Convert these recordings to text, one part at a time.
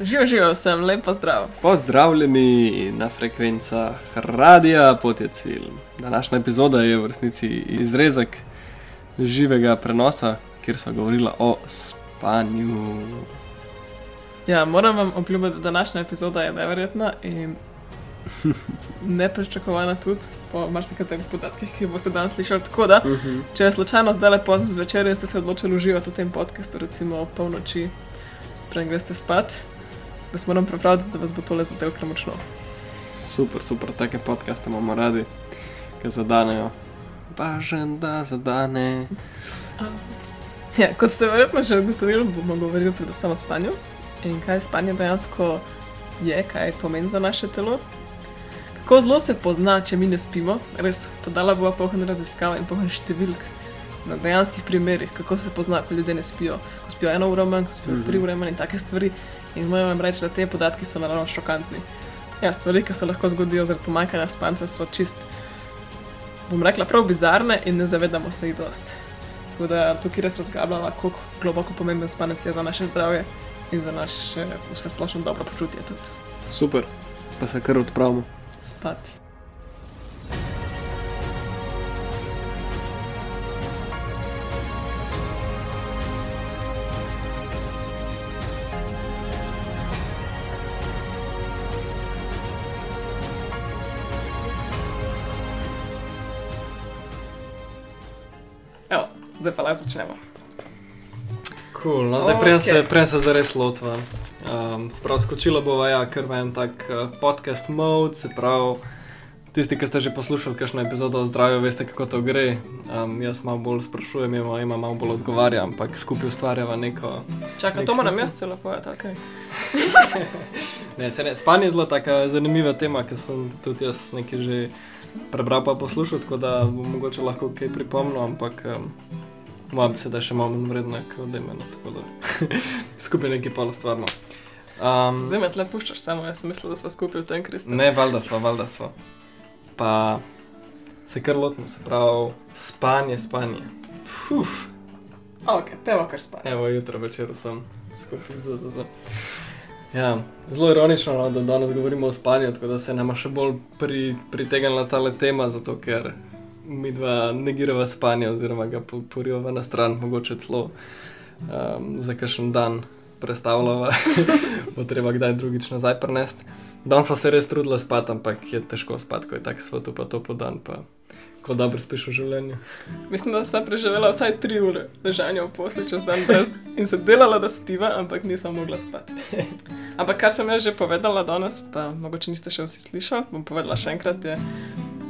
Živijo, živijo, sem lepo zdrav. Pozdravljeni na frekvencah Radia Potjecil. Današnja epizoda je v resnici izrezek živega prenosa, kjer smo govorili o spanju. Ja, moram vam obljubiti, da današnja epizoda je neverjetna in nepričakovana tudi po marsikaterih podatkih, ki boste danes slišali. Tako da, Uh -huh. če je slučajno zdaj lepo zvečer in ste se odločili uživati v tem podkastu, recimo ob polnoči, preden greste spat, vas moram pripraviti, da vas bo tole zatel kar močno. Super, super, take podcaste imamo radi, ki zadanejo. Važen, da zadane. Ja, kot ste verjetno že ugotovili, bomo govorili predvsem o spanju in kaj spanje dejansko je, kaj pomeni za naše telo. Kako zelo se pozna, če mi ne spimo, res podala bova pohod raziskav in pohod številk na dejanskih primerih, kako se pozna, ko ljudje ne spijo, ko spijo eno uro manj, ko spijo Mhm. tri ure manj in take stvari. In moram vam reči, da te podatki so naravno šokantni. Ja, stvari, ki se lahko zgodijo zaradi pomanjkanja spanca, so čist, bom rekla, prav bizarne in ne zavedamo se jih dost. Tako da tukaj res razglabljamo, kako globoko pomemben spanec je za naše zdravje in za naše vse splošno dobro počutje tudi. Super, pa se kar odpravimo. Spati. Zdaj pa lahko začnemo. Cool, no, zdaj prej se, Okej. prej se zares lotva. Um, sprav skočilo bo ja, kar v en tak uh, podcast mode, se pravi, tisti, ki ste že poslušali kakšno epizodo o zdravju, veste, kako to gre. Um, jaz malo bolj sprašujem, ima, ima malo bolj odgovarjam, ampak skupaj ustvarjava neko. Čakaj, Nek to moram jaz celo povedati, ok. Ne, se ne, spanje je zelo taka zanimiva tema, ki sem tudi jaz nekaj že prebral pa poslušal, tako da bom mogoče lahko kaj pripomnil, ampak um, moja beseda je še malo manj vredna kot demena, tako da skupaj nekaj pa ustvarno. Um, Zdaj me tle puščaš samo, jaz sem mislil, da smo skupaj v tem kristu. Ne, valjda smo, valjda smo. Pa se kar lotimo, se pravi, spanje, spanje. Fuf, Ok, peva kar spati. evo, jutro večer sem skupaj z ZZ. Ja, zelo ironično, no, da danes govorimo o spanju, tako da se nama še bolj pri, pritegnila ta tema, zato ker mi dva negirava spanje oziroma ga po- porivava na stran, mogoče celo um, za kakšen dan predstavljava, bo treba kdaj drugič nazaj prenesti. Danes smo se res trudili spati, ampak je težko spati, ko je tako svetu pa to po dan, pa ko dobro spiš v življenju. Mislim, da sva preživela vsaj tri ure ležanja v posli čez dan brez in se delala, da spiva, ampak nisva mogla spati. Ampak kar sem jaz že povedala danes, pa mogoče niste še vsi slišali, bom povedala še enkrat,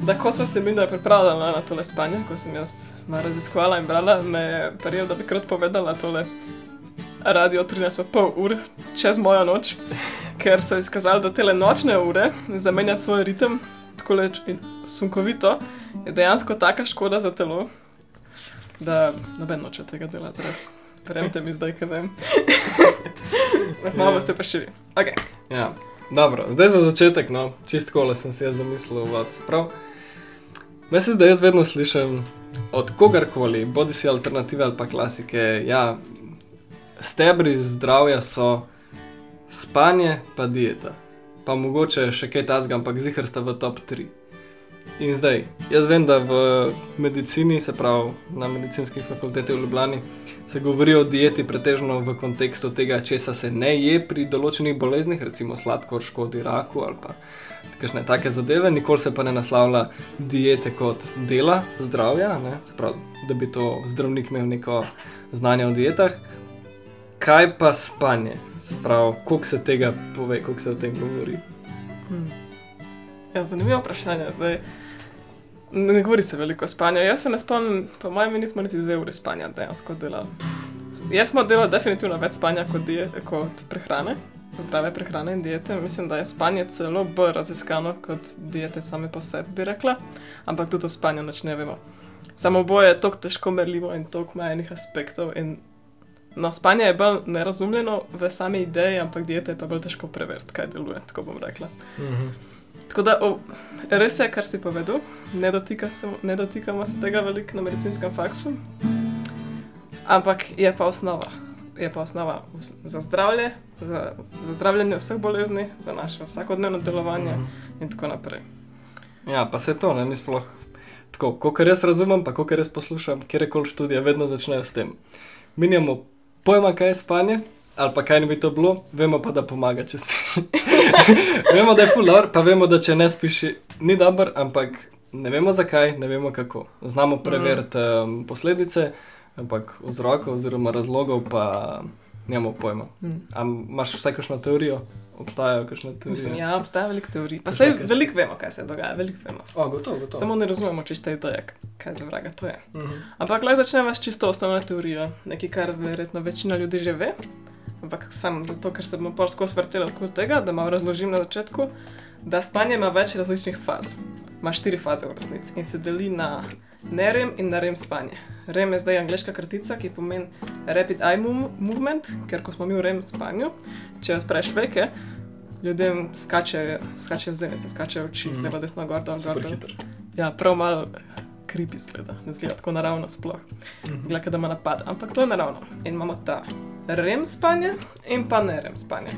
da ko smo se mi da pripravljala na tole spanje, ko sem jaz raziskovala in brala, me je prijel, da bi krat povedala tole radio 13,5 ur čez mojo noč, ker se je izkazalo, da te nočne ure zamenjati svoj ritem tako leč in sunkovito je dejansko taka škoda za telo, da noben noče tega delati, res. Verjemite mi zdaj, kaj vem. Malo boste pa širi. Okay. Ja, dobro, zdaj za začetek, no, čist kole sem si jaz zamislil, vod. Prav, mislim, da jaz vedno slišim od kogarkoli, bodi si alternative ali pa klasike, ja, stebri zdravja so spanje pa dieta. Pa mogoče še kaj tasga, ampak zihar sta v top 3. In zdaj, jaz vem, da v medicini, se pravi na medicinski fakulteti v Ljubljani, se govori o dieti pretežno v kontekstu tega, česa se ne je pri določenih boleznih, recimo sladkor škodi raku ali pa kakšne take zadeve, nikoli se pa ne naslavlja diete kot dela zdravja, ne? se pravi, da bi to zdravnik imel neko znanje o dietah. Kaj pa spanje? Se pravi, koliko se tega pove, koliko se o tem govori? Hmm. Ja, zanimivo vprašanje. Zdaj, ne govori se veliko o spanju. Jaz se ne spomnim, po mojem, nismo niti dve ure spanja dejansko delali. Jaz smo delali definitivno več spanja kot, die, kot prehrane, zdrave prehrane in diete. Mislim, da je spanje celo bolj raziskano kot diete same po sebi, bi rekla. Ampak tudi o spanju nič ne vemo. Samo boje je tako težko merljivo in toliko ima enih aspektov. In no, spanje je bolj nerazumljeno v sami ideji, ampak diete je pa bolj težko preveriti, kaj deluje, tako bom rekla. Mhm. Tako da, o, res je, kar si povedal, ne, dotika se, ne dotikamo se tega veliko na medicinskem faksu, ampak je pa osnova. je pa osnova za zdravje, za, za zdravljenje vseh bolezni, za naše vsakodnevno delovanje Mhm. in tako naprej. Ja, pa se to, ne, mi sploh. Tako, kot jaz razumem, pa kot jaz poslušam, kjerkoli študije, vedno začnejo s tem. Mi nimamo pojma, kaj je spanje, ali pa kaj ne bi to bilo, vemo pa, da pomaga, če spiš. vemo, da je fular, pa vemo, da če ne spiš, ni dober, ampak ne vemo zakaj, ne vemo kako. Znamo preveriti um, posledice, ampak vzrokov oziroma razlogov pa nimamo pojma. Mm. A imaš vsaj kakšno teorijo? Obstajajo kakšne teorije? Mislim, ja, obstaja veliko teorij. Pa kaj- veliko vemo, kaj se dogaja, veliko vemo. O, gotovo, gotovo. Samo ne razumemo čiste ideje, kaj za vraga to je. Mhm. Ampak lahko začnemo s čisto osnovno teorijo, nekaj, kar verjetno večina ljudi že ve. Ampak sam zato, ker se bomo pol skozi vrteli okoli tega, da malo razložim na začetku, da spanje ima več različnih faz. Ima štiri faze v resnici in se deli na nerem in na rem spanje. Rem je zdaj angliška kratica, ki pomeni rapid eye mov- movement, ker ko smo mi v rem spanju, če odpreš veke, ljudem skače, skačejo zenice, skačejo oči, mm. levo, desno, gor, dol, gor, dol. Ja, prav malo kripi zgleda, ne zgleda tako naravno sploh. Mhm. Zgleda, da ima napad, ampak to je naravno. In imamo ta rem spanje in pa nerem spanje.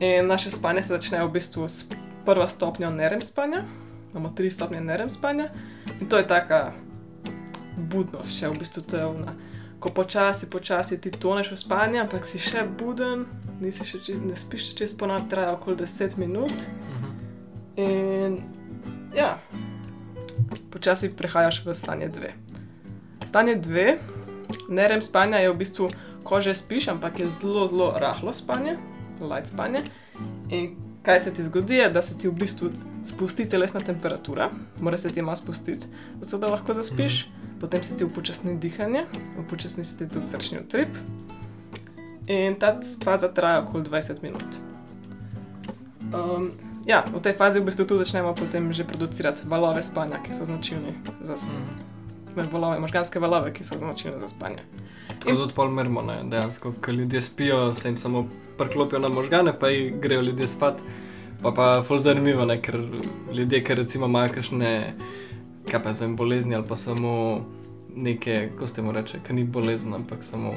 In naše spanje se začne v bistvu s prvo stopnjo nerem spanja, imamo tri stopnje nerem spanja in to je taka budnost, še v bistvu to je ona. Ko počasi, počasi ti toneš v spanje, ampak si še buden, nisi še čist, ne spiš še čez ponad, traja okoli 10 minut. Mhm. In ja, počasi prehajaš v stanje dve. Stanje dve, nerem spanja je v bistvu, ko že spiš, ampak je zelo, zelo rahlo spanje, light spanje. In kaj se ti zgodi, je, da se ti v bistvu spusti telesna temperatura, mora se ti malo spustiti, zato da lahko zaspiš, potem se ti upočasni dihanje, upočasni se ti tudi srčni utrip. In ta faza traja okoli 20 minut. Um, ja, v tej fazi v bistvu tudi začnemo potem že producirati valove spanja, ki so značilni za Mhm. ne, valove, možganske valove, ki so značilne za spanje. Tako tudi pol merimo, ne, dejansko, ker ljudje spijo, se jim samo priklopijo na možgane, pa jih grejo ljudje spat. Pa pa ful zanimivo, ne, ker ljudje, ki recimo imajo kakšne, kaj pa zvem, bolezni ali pa samo neke, ko ste mu reče, ki ni bolezen, ampak samo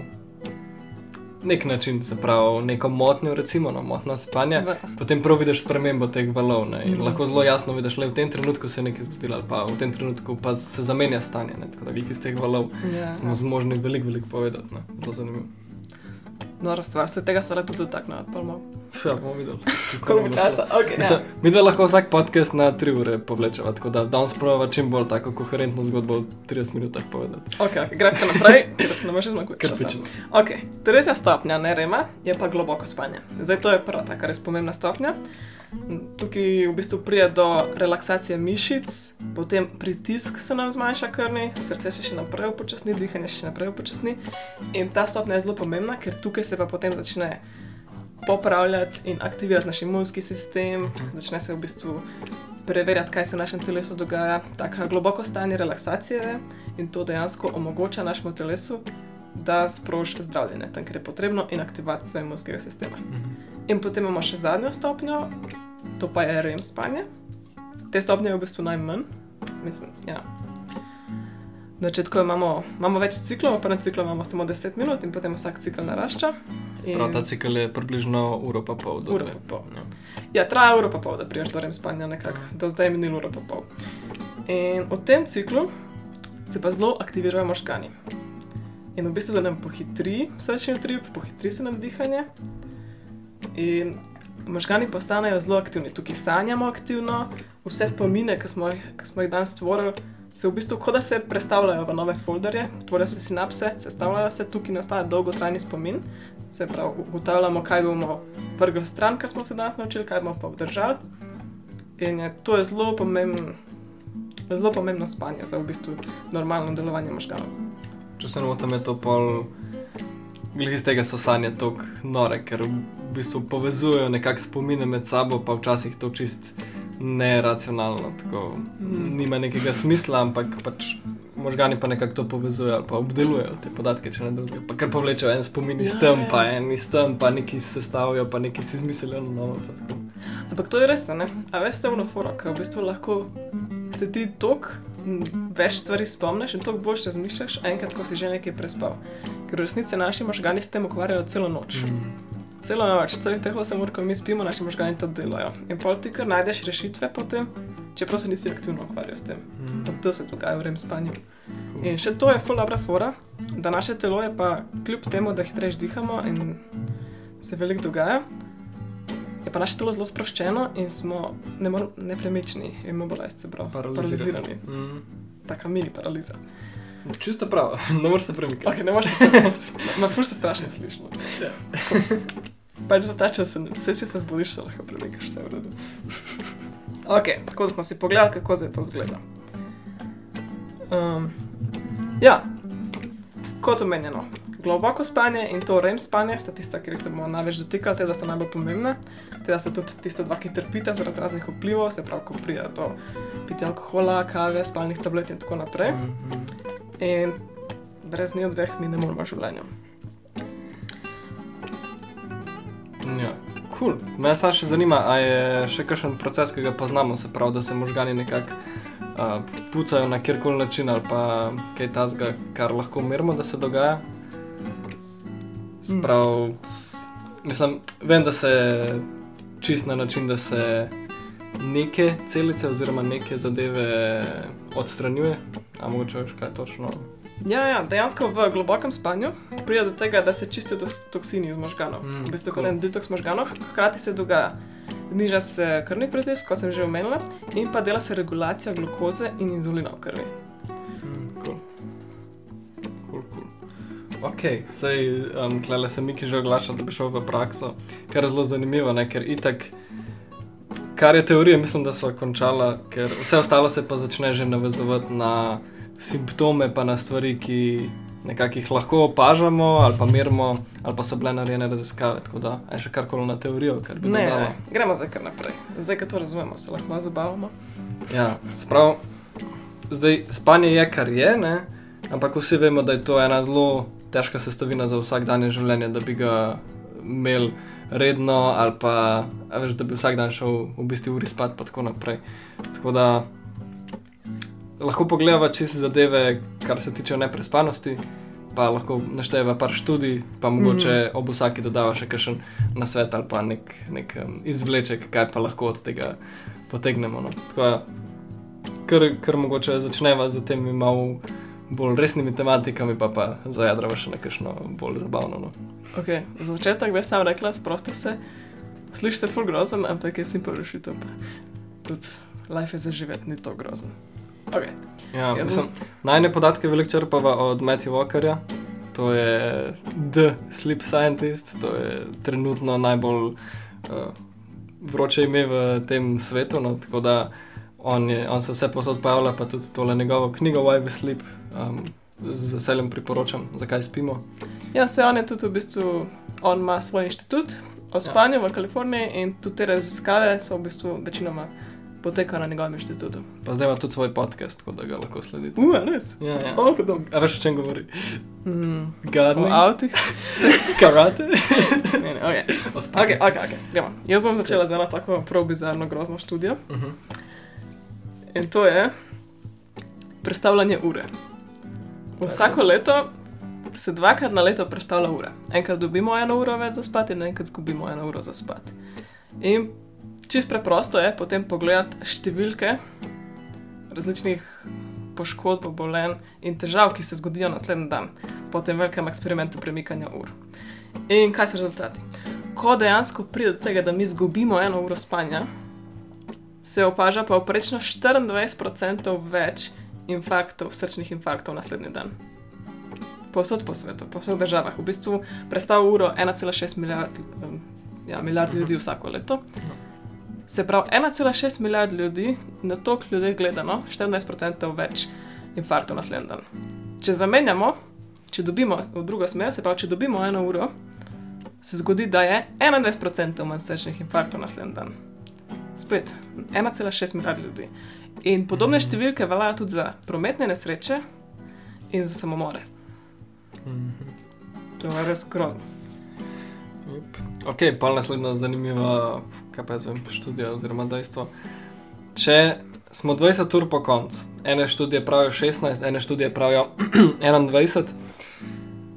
nek način, se pravi, neko motnjo, recimo, no, motna spanja. V- Potem prav vidiš spremembo teh valov ne, in Mhm. lahko zelo jasno vidiš, da v tem trenutku se je nekaj zgodilo, ali pa v tem trenutku pa se zamenja stanje. Ne, tako da glih iz teh valov Ja, smo zmožni veliko, veliko povedati. Ne. Zelo zanimivo. Nora stvar, se tega se lahko tudi dotaknemo. Ja, bomo videli. Koliko časa? Okay, Mislim, ja. Mi dva lahko vsak podcast na 3 ure povlečeva, tako da danes prova čim bolj tako koherentno zgodbo v 30 minutah povedati. Ok, okay gremo naprej, ne moreš zmagati Kar časa. pičemo. Ok, tretja stopnja nerema je pa globoko spanje. Zdaj to je prva taka res pomembna stopnja. Tukaj v bistvu pride do relaksacije mišic, potem pritisk se nam zmanjša krvni, srce se še naprej upočasni, dihanje še naprej upočasni. In ta stopnja je zelo pomembna, ker tukaj se pa potem začne popravljati in aktivirati naš imunski sistem, začne se v bistvu preverjati, kaj se v našem telesu dogaja. Tako globoko stanje relaksacije je in to dejansko omogoča našemu telesu, da sproži zdravljenje, tam, kjer je potrebno, in aktivacijo imunskega sistema. In potem imamo še zadnjo stopnjo, to pa je REM spanje. Te stopnje je v bistvu najmanj, mislim, ja. Na začetku imamo, imamo več ciklov, v prvem ciklu imamo samo 10 minut in potem vsak cikl narašča. In- Prav ta cikl je približno uro pa pol. do pa pol. Ja. Ja, traja uro pa pol, da priješ do REM spanja, nekako. Do zdaj je minilo uro pa pol. In v tem ciklu se pa zelo aktivirajo možgani. In v bistvu, da nam pohitri srčni utrip, pohitri se nam dihanje. In možgani postanejo zelo aktivni, tukaj sanjamo aktivno, vse spomine, ki smo, jih- ki smo jih danes stvorili, se v bistvu kot da se prestavljajo v nove folderje, tvorijo se sinapse, sestavljajo se, tukaj nastaja dolgotrajni spomin. Se pravi, ugotavljamo, kaj bomo vrgli stran, kar smo se danes naučili, kaj bomo pa obdržali. In je, to je zelo pomembno. Zelo pomembno spanje za v bistvu normalno delovanje možganov. Če se ne motim, je to pol. Glede iz tega so sanje tako nore, ker v bistvu povezujejo nekako spomine med sabo, pa včasih to čist neracionalno. Tako, Mm. Nima nekega smisla, ampak pač možgani pa nekako to povezujejo ali pa obdelujejo te podatke, če ne drugega. Pa kar povlečejo en spomin iz Ja, tam, ja. pa en iz tam, pa neki sestavijo, pa neki si izmislijo na novo. pa. Ampak to je res, ne? A veste, v noforo, ker v bistvu lahko se ti tok več stvari spomniš in toliko boljš razmišljaš, enkrat, ko si že nekaj prespal. ker v resnici naši možgani s tem ukvarjajo celo noč. Mm. Celo noč, celih teh 8 ur, ko mi spimo, naši možgani to delajo. In pol ti kar najdeš rešitve potem, čeprav se nisi aktivno ukvarjal s tem. Mm. Pa to se dogaja v rem spanju. In še to je full dobra fora, da naše telo je pa kljub temu, da hitreje dihamo in se veliko dogaja, je pa naše telo zelo sproščeno in smo nemor- nepremični, immobilized, se pravi, Paralizirani. paralizirani. Mm. Taka mini paraliza. Čisto prav, ne moreš se premikati. Ok, ne moreš se Ma ful se strašno slišno. Ja. pač za ta čas, vse če se zbudiš, se lahko premikaš, vse v redu. ok, tako da smo si pogledali, kako zdaj to zgleda. Um, ja, kot omenjeno, globoko spanje in to REM spanje sta tista, ki se bomo največ dotikali, te da sta najbolj pomembna. Te da sta tudi tiste dva, ki trpita zaradi raznih vplivov, se pravi, ko pride do pitja alkohola, kave, spalnih tablet in tako naprej. Mm. In brez njih dveh mi ne moremo življenja. Ja, cool. Me samo še zanima, a je še kakšen proces, ki ga poznamo, se pravi, da se možgani nekako uh, pucajo na kjerkoli način ali pa kaj tasga, kar lahko umirimo, da se dogaja. Sprav, mislim, vem, da se čist na način, da se neke celice oziroma neke zadeve odstranjuje, a mogoče veš kaj točno. Ja, ja, dejansko v globokem spanju pride do tega, da se čistijo toksini iz možganov. Mm, v bistvu cool. kot en detoks možganov, hkrati se dogaja. Zniža se krvni pritisk, kot sem že omenila, in pa dela se regulacija glukoze in inzulina v krvi. Mm, cool. Cool, cool. Ok, zdaj um, klele se Miki že oglaša, da bi šel v prakso, kar je zelo zanimivo, ne? ker itak, kar je teorija, mislim, da smo končala, ker vse ostalo se pa začne že navezovati na simptome, pa na stvari, ki nekako jih lahko opažamo ali pa merimo, ali pa so bile narejene raziskave. Tako da je še karkoli na teorijo, kar bi Ne, dodala. ne, gremo zdaj kar naprej. Zdaj, ko to razumemo, se lahko malo zabavamo. Ja, sprav, zdaj spanje je, kar je, ne? ampak vsi vemo, da je to ena zelo težka sestavina za vsakdanje življenje, da bi ga imeli redno ali pa a veš, da bi vsak dan šel v bistvu uri spat in tako naprej. Tako da lahko pogledamo čisto zadeve, kar se tiče neprespanosti. Pa lahko naštejeva par študij, pa mogoče mm. ob vsaki dodava še kakšen nasvet ali pa nek, nek um, izvleček, kaj pa lahko od tega potegnemo. No. Tako da, kar, kar mogoče začneva z temi malo bolj resnimi tematikami, pa pa zajadrava še na kakšno bolj zabavno. No. Okay. Za začetek bi sam rekla, sprosti se. Sliši se full grozen, ampak je simpel rešitev. pa Tudi life je zaživeti, ni to grozen. Okay. Ja, Jaz mislim, najne podatke veliko črpava od Matthew Walkerja. To je The Sleep Scientist, to je trenutno najbolj uh, vroče ime v tem svetu. No, tako da on, je, on se vse posod pojavlja, pa tudi tole njegovo knjigo Why We Sleep. Um, z veseljem priporočam, zakaj spimo. Ja, se on je tudi v bistvu, on ima svoj inštitut o spanju ja. v Kaliforniji in tudi te raziskave so v bistvu večinoma potekajo na njegovem inštitutu. Pa zdaj ima tudi svoj podcast, tako da ga lahko sledite. Uf, res. Ja, ja. Oh. A veš, o čem govori? Mm. O Gardening, avtih. karate. ne, ne, okay. o. Okay, okay, okay. Gremo. Jaz bom začela z eno tako prav bizarno grozno študijo Uh -huh. in to je predstavljanje ure. Vsako leto se dvakrat na leto predstavlja ura. Enkrat dobimo eno uro več za spati, in enkrat izgubimo eno uro za spati. In čist preprosto je potem pogledati številke različnih poškodb, obolenj in težav, ki se zgodijo naslednji dan po tem velikem eksperimentu premikanja ur. In kaj so rezultati? Ko dejansko pride do tega, da mi izgubimo eno uro spanja, se opaža pa oprečno 24% več infarktov, srčnih infarktov naslednji dan. Povsod po svetu, po vseh državah. V bistvu predstavlja uro 1,6 milijard, ja, milijard ljudi vsako leto. Se pravi, 1,6 milijard ljudi, na to ljudi gledano, 24% več infarktov naslednji dan. Če zamenjamo, če dobimo v drugo smer, se pravi, če dobimo eno uro, se zgodi, da je 21% manj srčnih infarktov naslednji dan. Spet 1,6 milijard ljudi. In podobne številke veljajo tudi za prometne nesreče in za samomore. To je res grozno. Ok, pa naslednja zanimiva, kaj pa jaz vem, študija oziroma dejstvo. Če smo 20 ur po koncu, ene študije pravijo 16, ene študije pravijo 21,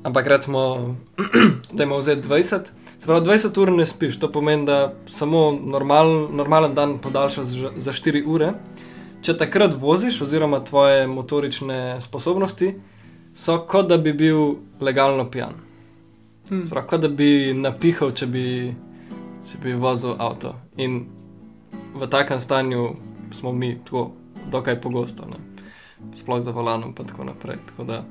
ampak recimo, da ima vzeti 20. Se pravi, 20 ur ne spiš, to pomeni, da samo normal, normalen dan podaljšaš za, za 4 ure. Če takrat voziš, oziroma tvoje motorične sposobnosti so kot da bi bil legalno pijan. Hmm. Prav, kot da bi napihal, če bi, če bi vozil avto. In v takem stanju smo mi tako, dokaj pogosto, ne? sploh za volanom in tako naprej. Tako da,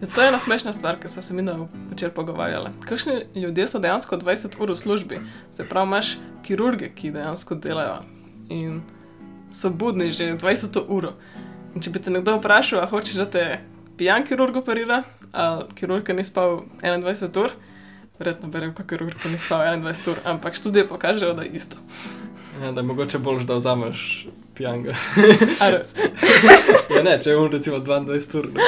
Ja, to je ena smešna stvar, ki smo se mi včeraj pogovarjali. Kakšni ljudje so dejansko 20 ur v službi? Se pravi, imaš kirurge, ki dejansko delajo in so budni že 20 ur. In če bi te nekdo vprašal, a hočeš, da te pijan kirurg operira, ali kirurg, ki ni spal 21 ur, verjetno bi rekel, kirurg, ki ni spal 21 ur, ampak študije pokažejo, da je isto. ja, da je mogoče bolj, da vzameš pijanga. Ja, ne, če je on recimo 22 ur. Ne?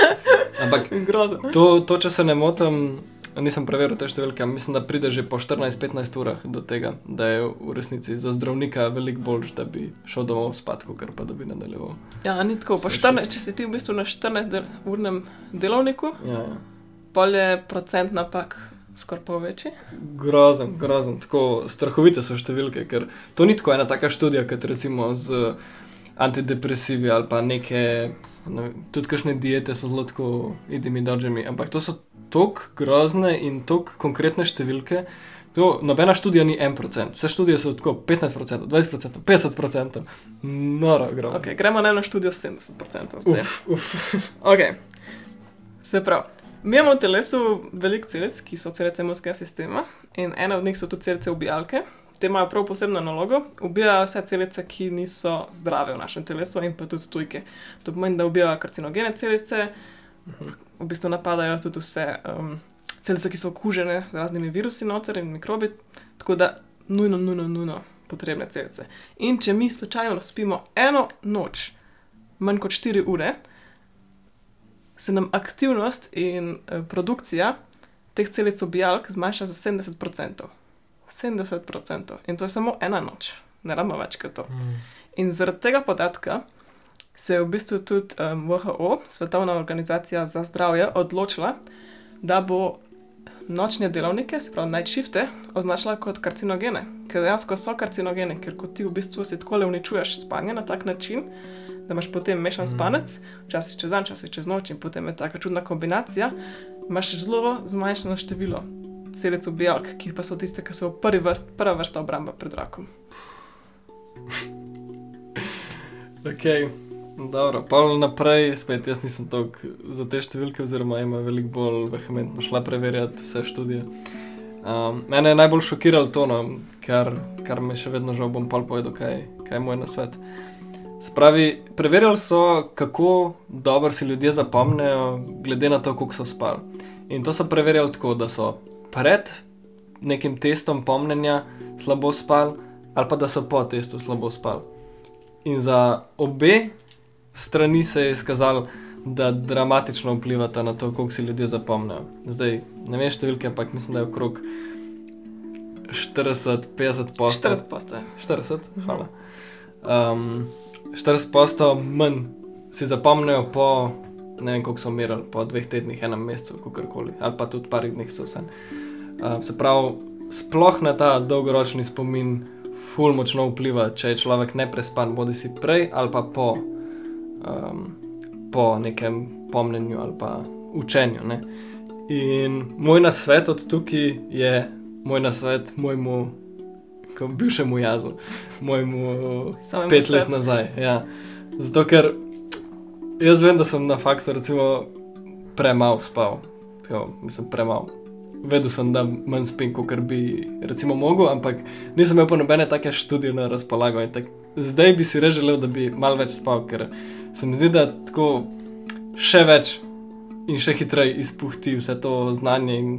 Ampak grozno. to, to, če se ne motim, nisem preveril te številke, mislim, da pride že po 14-15 urah do tega, da je v resnici za zdravnika veliko bolj, da bi šel domov spat, kot pa da bi nadaljeval. Ja, ni tako. 14, če si ti v bistvu na 14-urnem delovniku, Ja, ja. pol je procent napak skoraj pol večji. Grozen, grozen, tako strahovite so številke, ker to ni tako ena taka študija, kot recimo z antidepresivi ali pa neke, ne, tudi kakšne diete so zelo tako idimi dodžemi, ampak to so tako grozne in tako konkretne številke. To, nobena študija ni 1%, vse študije so tako 15%, 20%, 50%, noro, grozno. Okay, gremo na eno študijo s 70%. zdaj. Uf, uf. Okay. Se pravi, mi imamo v telesu veliko celic, ki so celice imunskega sistema in ena od njih so tudi celice ubijalke. Te imajo prav posebno nalogo, ubijajo vse celice, ki niso zdrave v našem telesu in pa tudi tujke. To pomeni, da ubijajo karcinogene celice, v bistvu napadajo tudi vse um, celice, ki so okužene z raznimi virusi noter in mikrobi, tako da nujno, nujno, nujno potrebne celice. In če mi slučajno spimo eno noč, manj kot 4 ure, se nam aktivnost in eh, produkcija teh celic ubijalk zmanjša za 70%. 70%. In to je samo ena noč, ne rabimo več kot to. In zaradi tega podatka se je v bistvu tudi um, WHO, Svetovna organizacija za zdravje, odločila, da bo nočne delovnike, se pravi night shifte, označila kot karcinogene, ker dejansko so karcinogene, ker ko ti v bistvu si tako le uničuješ spanje na tak način, da imaš potem mešan spanec, včasih čez dan, včasih čez noč in potem je taka čudna kombinacija, imaš zelo zmanjšano število celic ubijalk, ki pa so tiste, ki so prvi vrst, prva vrsta obramba pred rakom. Ok, dobro, pa naprej, spet jaz nisem toliko za te številke, oziroma ima veliko bolj vehementno šla preverjati vse študije. Um, mene je najbolj šokiralo to, no, kar, kar me še vedno žal bom pol povedal, kaj, kaj je moj nasvet. Spravi, preverjali so, kako dobro si ljudje zapomnijo, glede na to, koliko so spali. In to so preverjali tako, da so pred nekim testom pomnenja slabo spali, ali pa da so po testu slabo spali. In za obe strani se je izkazalo, da dramatično vplivata na to, koliko si ljudje zapomnijo. Zdaj, ne vem številke, ampak mislim, da je okrog 40-50 posto. 40 postaje. 40, hvala. Um, 40 posto manj si zapomnijo po, ne vem, koliko so umirali, po dveh tednih, enem mesecu, kakorkoli, ali pa tudi parih dneh so vse. Uh, se pravi, sploh na ta dolgoročni spomin ful močno vpliva, če je človek neprespan, bodi si prej ali pa po, um, po nekem pomnenju ali pa učenju. Ne? In moj nasvet od tukaj je moj nasvet mojemu, bivšemu jazu, mojemu Samemu pet let nazaj. Ja. Zato, ker jaz vem, da sem na faksu recimo premalo spal, tako, mislim, premalo. Vedel sem, da manj spim, kot bi recimo mogel, ampak nisem imel pa nobene take študije na razpolago. in Tak, zdaj bi si res želel, da bi malo več spal, ker se mi zdi, da tako še več in še hitreje izpuhti vse to znanje in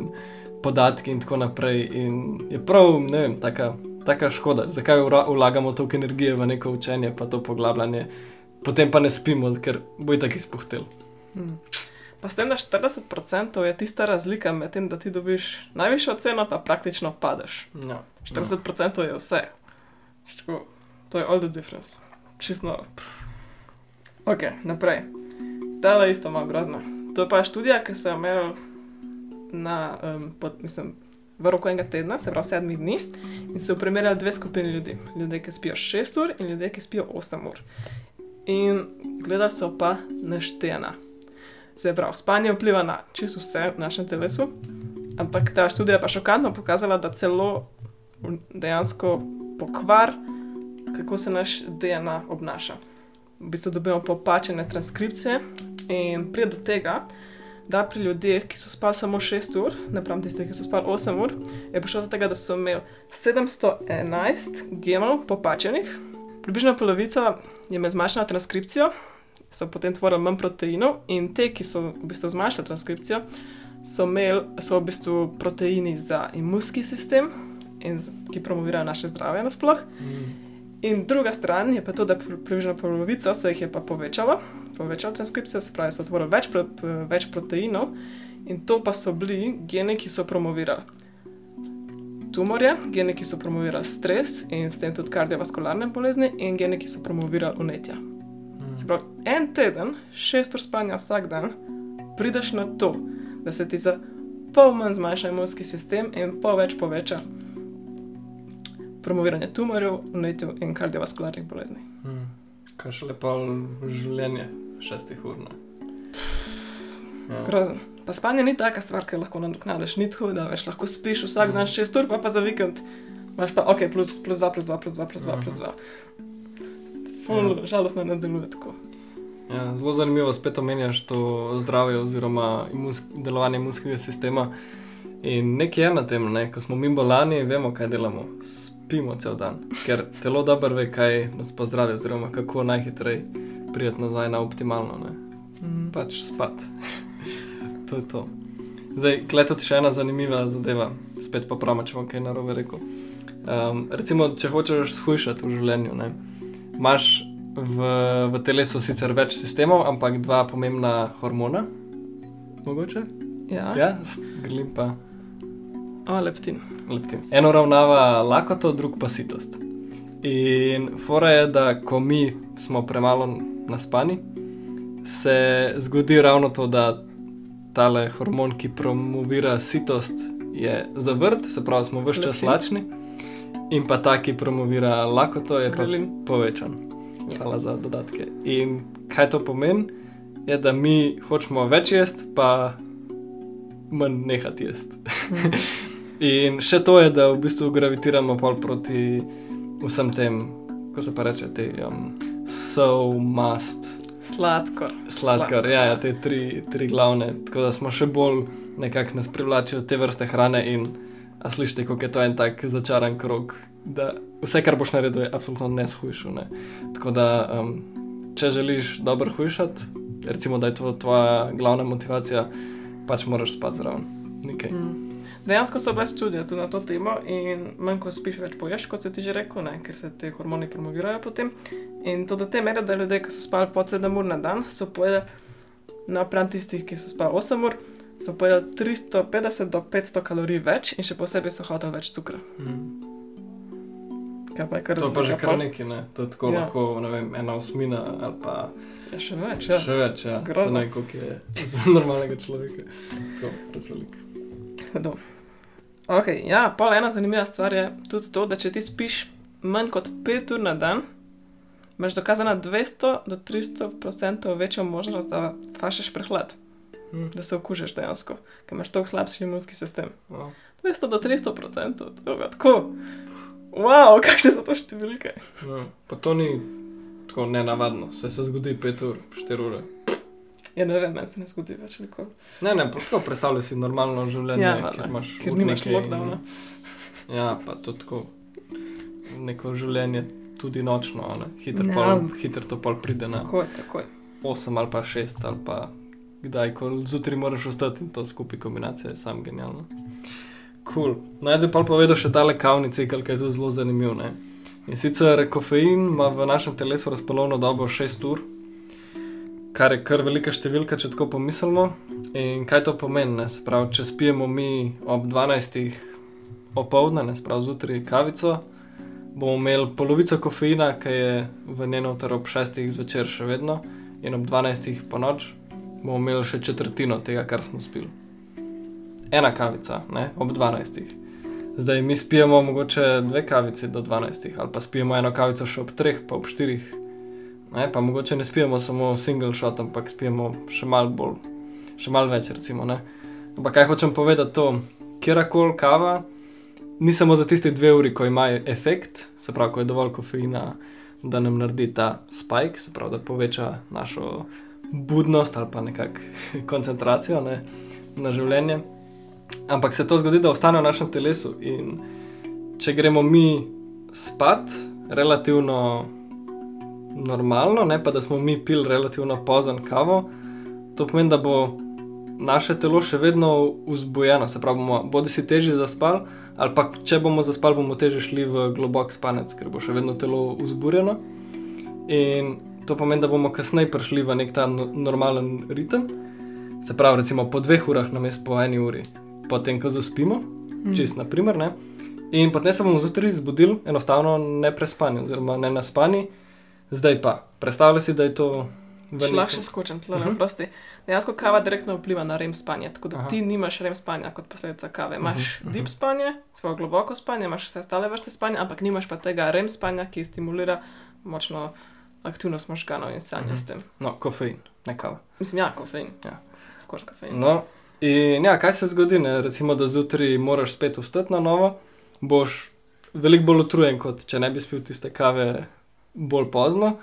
podatke in tako naprej. In je prav, ne vem, taka, taka škoda, zakaj vlagamo toliko energije v neko učenje, pa to poglabljanje, potem pa ne spimo, ker bo tako izpuhtel. Hmm. Pa s tem, da 40% je tista razlika med tem, da ti dobiš najvišjo ceno, pa praktično padeš. Ja. 40% je vse. Tako, to je all the difference. Čisto noro. Ok, naprej. Je isto malo grozna. To je pa študija, ki so jo merili na, um, pod, mislim, v roku enega tedna, se pravi sedmih dni, in so primerjali dve skupini ljudi. Ljudje, ki spijo 6 ur in ljudje, ki spijo 8 ur. In gledali so pa naštejena. Se pravi, spanje vpliva na čisto vse v našem telesu, ampak ta študija je pa šokantno pokazala, da celo dejansko pokvar, kako se naš DNA obnaša. V bistvu dobimo popačene transkripcije in pride do tega, da pri ljudeh, ki so spali samo 6 ur, napram tistih, ki so spali 8 ur, je prišlo do tega, da so imeli 711 genov popačenih, približno polovico je imela zmanjšano transkripcijo, so potem tvorili manj proteinov, in te, ki so v bistvu zmanjšali transkripcijo, so imeli so v bistvu proteini za imunski sistem, in, ki promovirajo naše zdravje nasplošno. Mm. In druga stran je pa to, da približno polovico se jih je pa povečalo, povečalo transkripcijo, se pravi, so tvorili več, pro, več proteinov, in to pa so bili geni, ki so promovirali tumorje, geni, ki so promovirali stres in s tem tudi kardiovaskularne bolezni, in geni, ki so promovirali unetja. Se pravi, en teden, šest ur spanja vsak dan, prideš na to, da se ti za pol manj zmanjša imunski sistem in pol več poveča promoviranje tumorjev, unetjev in kardiovaskularnih bolezni. Mm. Kaj še lepo življenje, šestih ur. ne? Ja. Grozen. Pa spanje ni taka stvar, ki lahko nadoknadiš, ni tako, da veš, lahko spiš vsak dan 6 ur, pa, pa za vikend imaš pa ok, plus, plus 2, plus 2, plus 2, plus 2, plus 2. Ful, Ja. žalostno ne deluje tako. Ja, zelo zanimivo spet omenjaš to zdravje oziroma imunsk, delovanje imunskega sistema. In nekaj je na tem, ne? ko smo mi bolani, vemo, kaj delamo. Spimo cel dan, ker telo dobro ve, kaj nas pa zdravi, oziroma kako najhitreje priti nazaj na optimalno. Ne? Mm. Pač spat. to je to. Zdaj, klej tudi še ena zanimiva zadeva, spet pa pravim, če bom kaj narobe rekel. Um, recimo, če hočeš shujšati v življenju, ne, imaš v, v telesu sicer več sistemov, ampak dva pomembna hormona. Mogoče? Ja, Ja, grlim pa o, leptin. leptin. Eno ravnava lakoto, drug pa sitost. In fora je, da ko mi smo premalo naspani, se zgodi ravno to, da tale hormon, ki promovira sitost, je zavrt, se pravi, smo vse čas lačni, in pa ta, ki promovira lakoto, je pa Grelin. povečan. Ja. Hvala za dodatke. In kaj to pomeni, je, da mi hočemo več jesti, pa manj nehati jesti. In še to je, da v bistvu gravitiramo pol proti vsem tem, ko se pa reče, te um, so must, Sladkor. sladkor, ja, ja, te tri, tri glavne. Tako da smo še bolj nekako nas privlačijo te vrste hrane in a slišite, kako je to en tak začaran krog, da vse, kar boš naredil, je absolutno neshujšo. Ne? Tako da, um, če želiš dobro hujšati, recimo, da je to tvoja glavna motivacija, pač moraš spati zraven. Nekaj. Mm. Dejansko so bile študije tudi na to temo in manj ko spiš, več poješ, kot se ti že rekel, ne, ker se te hormoni promovirajo potem. In to do te mere, da ljudje, ki so spali po 7 ur na dan, so pojedli napram tistih, ki so spali 8 ur, so pojedli 350 do 500 kalorij več in še posebej so hoteli več cukra. Mm. Kaj pa je kar To je pa že kar nekaj, ne? to je tako Ja. lahko, ne vem, ena osmina ali pa Ja, še več, ja. še več, ja. Grozno. Ne, koliko je za normalnega človeka. To je razvelik. Hudo. Ok, ja, pol ena zanimiva stvar je tudi to, da če ti spiš manj kot 5 ur na dan, imaš dokazano 200 do 300 odstotkov večjo možnost, da fašeš prehlad, Hm. da se okužiš dejansko, ker imaš tako slabši imunski sistem. Wow. 200 do 300 odstotkov, to je tako. Wow, kakšne so to številke? No, pa to ni tako nenavadno, vse se zgodi 5 ur, 4 ure. Ja, ne vem, meni se ne zgodi več nikoli. Ne, ne, pa tako predstavljaj si normalno življenje, Ja, valjda, kjer imaš ker nimaš lockdowna. Ja, pa to tako neko življenje tudi nočno, ne? Hitro, Ja. pol, hitro to pol pride na Tako je, tako je. 8 ali pa 6 ali pa kdaj, ko zjutraj moraš vstati in to skupaj kombinacija je sam genialno. Cool. Naj zdaj pa povedal še tale kavni cikl, ki je tudi zelo zanimiv. Ne? In sicer kofein ima v našem telesu razpolovno dobo 6 ur, kar je kar velika številka, če tako pomislimo. In kaj to pomeni? Ne? Se pravi, če spijemo mi ob 12. opoldne, ne sprav zjutraj kavico, bomo imeli polovico kofeina, ki je v njeno ter ob 6. zvečer še vedno, in ob 12. po noč bomo imeli še četrtino tega, kar smo spili. ena kavica ne, ob 12. Zdaj mi spijemo mogoče dve kavici do 12, ali pa spijemo eno kavico še ob 3, pa ob 4. Ne, pa mogoče ne spijemo samo single shot, ampak spijemo še malo bolj, še malo več. Recimo, ne. ampak kaj hočem povedati, to, kjerkoli kava, ni samo za tiste dve uri, ko imajo efekt, se pravi, ko je dovolj kofeina, da nam naredi ta spike, se pravi, da poveča našo budnost ali pa nekakšno koncentracijo ne, na življenje. Ampak se to zgodi, da ostane v našem telesu. In če gremo mi spat, relativno normalno, ne pa da smo mi pili relativno pozno kavo, to pomeni, da bo naše telo še vedno vzbujeno, se pravi, bomo bodi si težje zaspali, ali pa če bomo zaspali, bomo težje šli v globok spanec, ker bo še vedno telo vzburjeno. In to pomeni, da bomo kasneje prišli v nek ta no normalen ritem. Se pravi, recimo po dveh urah, namesto po eni uri, potem, ko zaspimo, mm. čist na primer. Ne? In potem se bomo zjutraj zbudili, enostavno ne prespani, oziroma ne naspani, zdaj pa. Predstavljaj si, da je to. Lahko še skočim, tle, uh -huh. prosti. Dejansko kava direktno vpliva na rem spanja, tako da Aha. ti nimaš rem spanja kot posledica kave. Imáš uh -huh. deep spanje, svoje globoko spanje, imaš vse ostale vrste spanja, ampak nimaš pa tega rem spanja, ki stimulira močno aktivnost možganov in stanje uh -huh. s tem. No, kofein, ne kava. Mislim, ja, kofein. Ja, kors kofein. No, in ja, kaj se zgodi, ne? recimo, da zjutraj moraš spet vstati na novo, boš veliko bolj utrujen, kot če ne bi spil tiste kave bolj pozno.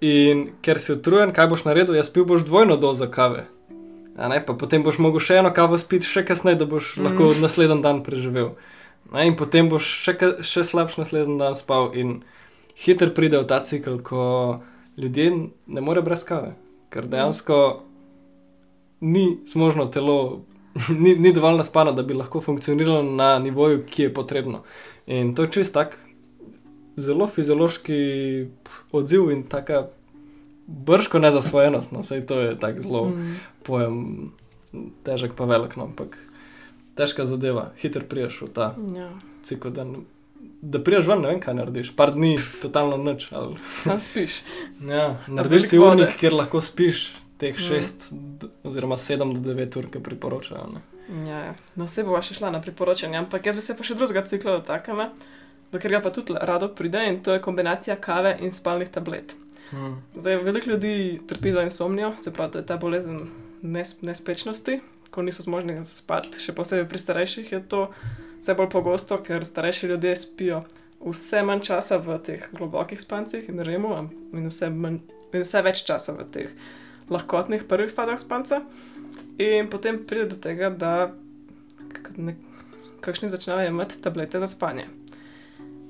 In ker si utrujen, kaj boš naredil, jaz pil boš dvojno dozo kave. Ne, potem boš mogel še eno kavo spiti, še kasneje, da boš mm. lahko naslednji dan preživel. Ne, in potem boš še, še slabši naslednji dan spal. In hitro pride v ta cikl, ko ljudje ne morejo brez kave, ker dejansko ni zmožno telo, ni, ni dovolj naspano, da bi lahko funkcioniralo na nivoju, ki je potrebno. In to je čist tak zelo fiziološki odziv in tako brško nezasvojenost. No, Sej to je tako zelo mm. pojem, težek pa velik, no, ampak težka zadeva, hiter priješ v ta ja. cikl. Da, da priješ ven, ne vem, kaj narediš, par dni, totalno noč. Ali... Sam spiš. Ja, narediš si unik, kjer lahko spiš teh mm. šest, mm. oziroma sedem do devet ur, ki priporočajo. Ne. Ja, ja, no, vse bo še šla na priporočanje, ampak jaz bi se pa še drugega cikla dotaknila dokler ga pa tudi rado pride in to je kombinacija kave in spalnih tablet. Hmm. Zdaj, veliko ljudi trpi za insomnijo, se pravi, da je ta bolezen nes nespečnosti, ko niso zmožni zaspati, še posebej pri starejših je to vse bolj pogosto, ker starejši ljudje spijo vse manj časa v teh globokih spancih in remu, in vse, manj, in vse več časa v teh lahkotnih prvih fazah spanca. In potem pride do tega, da kakšni začnejo imeti tablete za spanje.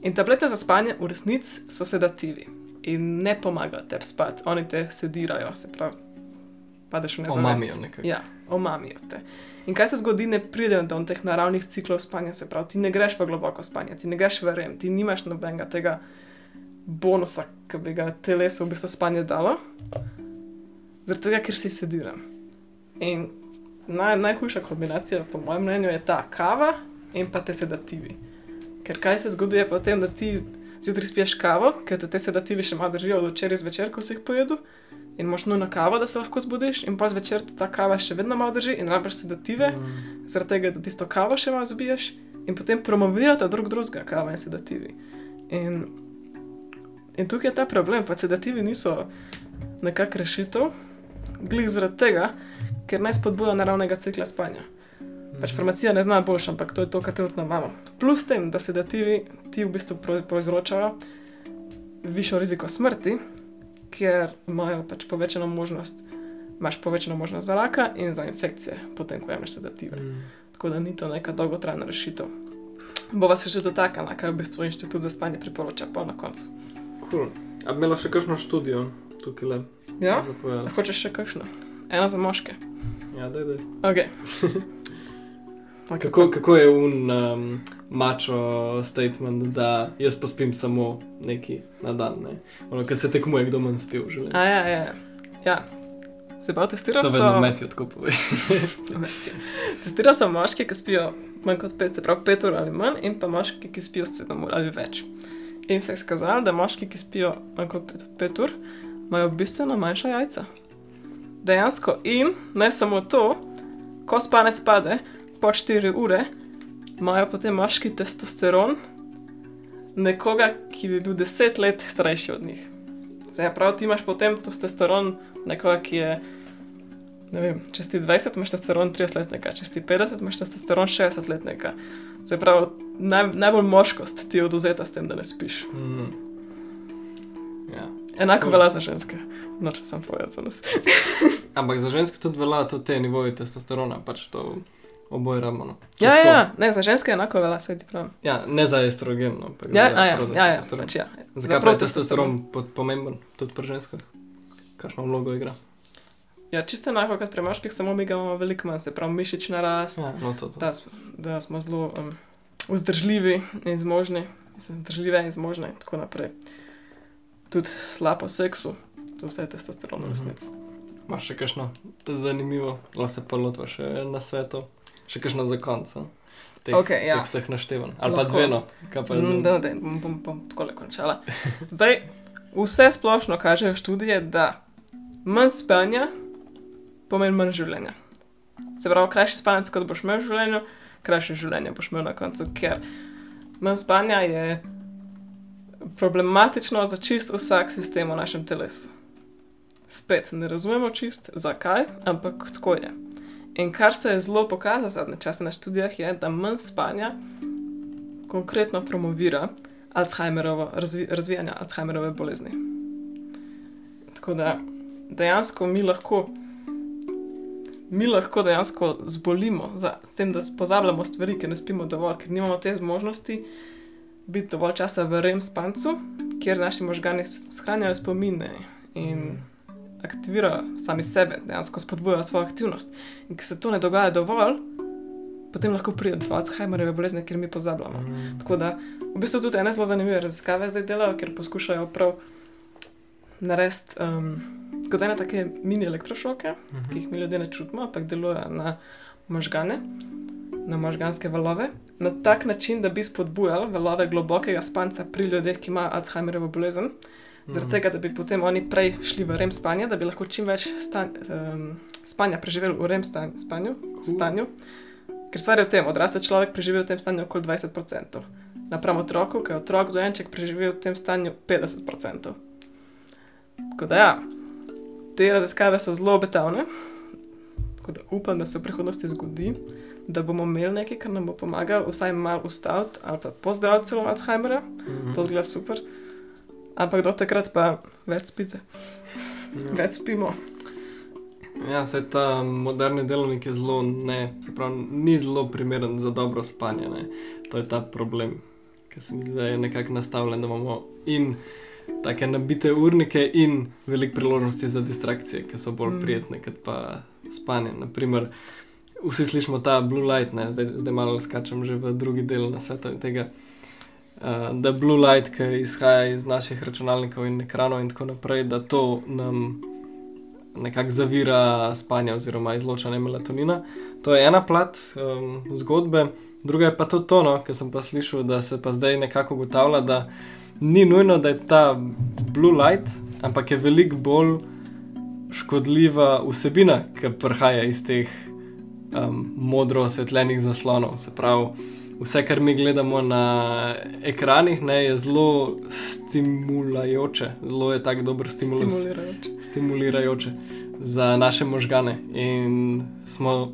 In tablete za spanje v resnici so sedativi in ne pomagajo tebi spati, oni te sedirajo, se pravi, padeš v nezavest. Omamijo nekaj. Ja, omamijo te. In kaj se zgodi, ne pridejo do teh naravnih ciklov spanja, se pravi, ti ne greš v globoko spanje, ti ne greš v rem, ti nimaš nobenega tega bonusa, ki bi ga telesu v bistvu spanje dalo, zaradi tega, ker si sediran. In naj, najhujša kombinacija, po mojem mnenju, je ta kava in pa te sedativi. Ker kaj se zgodi, je potem, da ti zjutraj spiješ kavo, ker te, sedativi še malo držijo od včeraj zvečer, ko si jih pojedel. In moš nujno kavo, da se lahko zbudiš, in pa zvečer ta kava še vedno malo drži in rabiš sedative, mm. zaradi tega, da tisto kavo še malo zbiješ in potem promovirate drug drugega, kava in sedativi. In, in tukaj je ta problem, pa sedativi niso nekakšna rešitev, glih zaradi tega, ker naj spodbujajo naravnega cikla spanja. Pač farmacija ne zna boljša, ampak to je to, kar trenutno imamo. Plus tem, da sedativi ti v bistvu povzročajo višjo riziko smrti, ker imajo pač povečano možnost, imaš povečano možnost za raka in za infekcije, potem ko imaš sedative. Mm. Tako da ni to neka dolgotrajna rešitev. Bo vas še dotaknila, kaj v bistvu inštitut za spanje priporoča pa na koncu. Cool. A bi imela še kakšno študijo tukaj le? Ja, hočeš še kakšno? Eno za moške. Ja, da, da. Ok. Kako, kako je un um, mačo statement, da jaz pa spim samo neki na dan, ne? ono, ki se tekmuje, kdo manj spi v življenju. Ja, ja, ja. Se pa testiraš? To vedno meti, tako povej. testiraš samo moške, ki spijo manj kot 5, se pravi 5 ur ali manj, in pa moške, ki spijo 7 ur ali več. In se je skazalo, da moški, ki spijo manj kot 5 ur, imajo bistveno manjša jajca. Dejansko in ne samo to, ko spanec pade, po 4 ure, imajo potem moški testosteron nekoga, ki bi bil 10 let starejši od njih. Se pravi, ti imaš potem testosteron nekoga, ki je. Ne vem, če si 20, imaš testosteron 30-letnega, če si 50, imaš testosteron 60-letnega. Se pravi, naj, najbolj moškost ti je oduzeta s tem, da ne spiš. Mm. Ja. Enako Cool. velja za ženske. No, če sem povedal za nas. Ampak za ženske tudi velja tudi te nivoje testosterona, pač to oboje rabimo. No. Ja, ja, ja, ne, za ženske enako velja, saj ti pravim. ja, ne za estrogen. No, ampak Ja, ja, za ja, ja, testosteron. pač ja. Zakaj pa je testosteron pomemben tudi pri ženskah? Kakšno vlogo igra? Ja, čisto enako kot pri moških, samo mi ga imamo veliko manj, se pravi mišična rast, Ja, no, to, to. da, da smo zelo um, vzdržljivi in zmožni, vzdržljive in zmožne in tako naprej. Tudi slabo seksu, to vse je testosteron v Mhm. resnici. Imaš še kakšno zanimivo, lahko se pa lotva še na svetu, še kakšno za konec. Teh, Okej, ja. teh vseh naštevanj. Ali pa Lahko. dve, no, kaj pa Mm, Da, da, bom, bom, bom tako končala. Zdaj, vse splošno kažejo študije, da manj spanja pomeni manj življenja. Se pravi, krajši spanec, kot boš imel v življenju, krajše življenje boš imel na koncu, ker manj spanja je problematično za čist vsak sistem v našem telesu. Spet ne razumemo čist, zakaj, ampak tako je. In kar se je zelo pokazalo zadnje čase na študijah, je, da manj spanja konkretno promovira Alzheimerovo, razvi, razvijanje Alzheimerove bolezni. Tako da dejansko mi lahko, mi lahko dejansko zbolimo za s tem, da pozabljamo stvari, ker ne spimo dovolj, ker nimamo te zmožnosti biti dovolj časa v REM spancu, kjer naši možgani shranjajo spomine in aktivirajo sami sebe, dejansko spodbujajo svojo aktivnost. In ker se to ne dogaja dovolj, potem lahko pride do Alzheimerjeve bolezni, ker mi pozabljamo. Mm. Tako da v bistvu tudi ene zelo zanimive raziskave zdaj delajo, ker poskušajo prav narediti um, kot ene take mini elektrošoke, ki jih mi ljudje ne čutimo, ampak delujejo na možgane, na možganske valove, na tak način, da bi spodbujali valove globokega spanca pri ljudeh, ki imajo Alzheimerjevo bolezen. Zaradi tega, da bi potem oni prej šli v REM spanje, da bi lahko čim več stan, um, spanja preživeli v REM stan, spanju, Cool. stanju. Ker stvar je v tem, odrasel človek preživi v tem stanju okoli 20%, napram otroku, ki je otrok dojenček preživi v tem stanju 50%. Tako da ja, te raziskave so zelo obetavne, tako da upam, da se v prihodnosti zgodi, da bomo imeli nekaj, kar nam bo pomagalo vsaj malo ustaviti ali pa pozdraviti celo Alzheimerja. Mhm. To zgleda super. Ampak do takrat pa več spite, Ja. več spimo. Ja, se ta moderni delovnik je zelo, ne, se pravi, ni zelo primeren za dobro spanje. Ne. To je ta problem, ki se mi zdi, da je nekako nastavljen, da imamo in take nabite urnike in veliko priložnosti za distrakcije, ki so bolj Mm. prijetne kot pa spanje. Naprimer, vsi slišimo ta blue light, ne, zdaj, zdaj malo skačem že v drugi del na svetu tega. Uh, da blue light, ki izhaja iz naših računalnikov in ekranov, in tako naprej, da to nam nekako zavira spanje oziroma izločanje melatonina. To je ena plat um, zgodbe, druga je pa tudi to, no, ker sem pa slišal, da se pa zdaj nekako ugotavlja, da ni nujno, da je ta blue light, ampak je veliko bolj škodljiva vsebina, ki prihaja iz teh um, modro osvetljenih zaslonov. Se pravi, vse, kar mi gledamo na ekranih, ne, je zelo stimulajoče, zelo je tak dober stimulus Stimulirajoč. stimulirajoče za naše možgane. In smo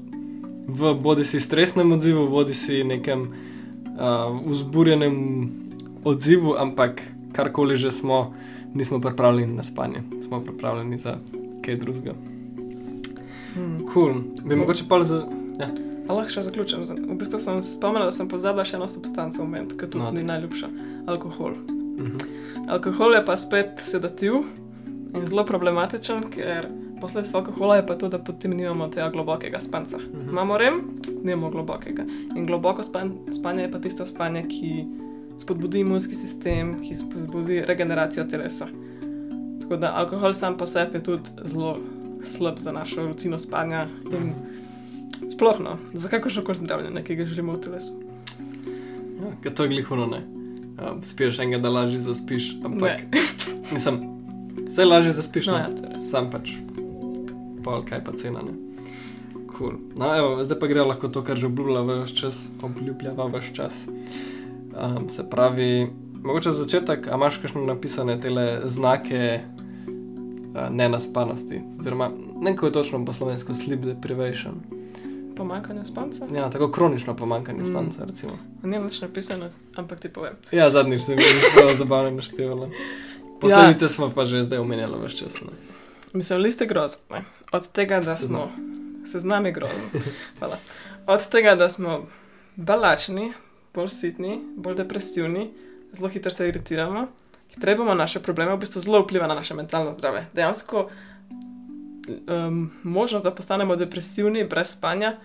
v bodi si stresnem odzivu, bodi si nekem uh, vzburjenem odzivu, ampak karkoli že smo, nismo pripravljeni na spanje, smo pripravljeni za kaj drugega. Hmm. Cool. Bi mogoče pa za. Ja. A lahko še zaključim. V bistvu sem se spomnila, da sem pozabila še eno substanco omeniti, ki tudi No, ni najljubša. Alkohol. Mhm. Alkohol je pa spet sedativ in zelo problematičen, ker posledica alkohola je pa to, da potem nimamo tega globokega spanca. Mhm. Imamo rem, nimamo globokega. In globoko span, spanje je pa tisto spanje, ki spodbudi imunski sistem, ki spodbudi regeneracijo telesa. Tako da alkohol sam po sebi je tudi zelo slab za našo rutino spanja in sploh no, za kakršno koli zdravljenje, ki ga želimo v telesu. Ja, to je glihuno, ne. Um, spiješ enega, da lažje zaspiš, ampak mislim, vse lažje zaspiš, No, no, ja, sam pač, pol kaj pa cena. Ne? Cool. No, evo, zdaj pa gre lahko to, kar že obljubljava vse čas. Obljubljava vse čas. Um, se pravi, mogoče za začetek, a imaš kakšne napisane tele znake uh, nenaspanosti? Oziroma, ne kako je točno po slovensko sleep deprivation. Pomankanje spanca? Ja, tako kronično pomankanje Mm. spanca, recimo. Ni več napisano, ampak ti povem. Ja, zadnjič sem jih zelo zabavno naštevala. Posledice ja. smo pa že zdaj omenjali vse čas. Ne? Mislim, liste grozne. Od tega, da smo. Seznam je grozen. Hvala. Od tega, da smo balačni, bolj sitni, bolj depresivni, zelo hitro se iritiramo, hitreje bomo naše probleme, v bistvu zelo vpliva na naše mentalno zdravje. Dejansko um, možnost, da postanemo depresivni brez spanja,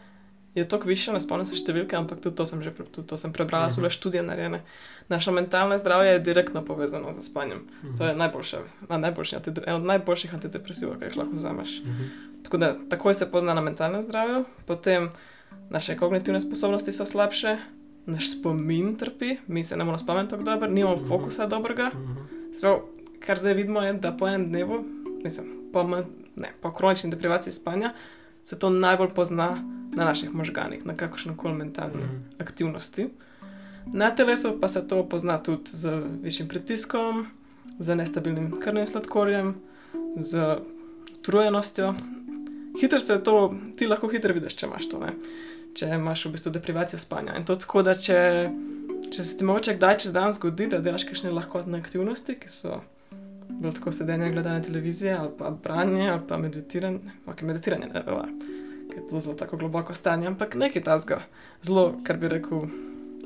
je toliko više, ne spomnim se številke, ampak tudi to sem že tudi to sem prebrala, so bile študije narejene. Naše mentalno zdravje je direktno povezano z spanjem. To je najboljše, najboljši, antide- en od najboljših antidepresivov, ki jih lahko vzameš. Mhm. Tako da takoj se pozna na mentalnem zdravju, potem naše kognitivne sposobnosti so slabše, naš spomin trpi, mi se ne moremo spomniti tako dobro, nimamo Mhm. fokusa dobrega. Mhm. Sprav, kar zdaj vidimo je, da po enem dnevu, mislim, po, ne, po kronični deprivaciji spanja, se to najbolj pozna na naših možganih, na kakršnem koli mentalni Mhm. aktivnosti. Na telesu pa se to pozna tudi z višjim pritiskom, z nestabilnim krvnim sladkorjem, z utrujenostjo. Hitro se to, ti lahko hitro vidiš, če imaš to, ne? če imaš v bistvu deprivacijo spanja. In to tako, da če, če se ti mogoče kdaj čez dan zgodi, da delaš kakšne lahkotne aktivnosti, ki so bolj tako sedenje, gledanje televizije ali pa branje ali pa meditiranje, ok, meditiranje ne velja, ker je to zelo tako globoko stanje, ampak nekaj tasga, zelo, kar bi rekel,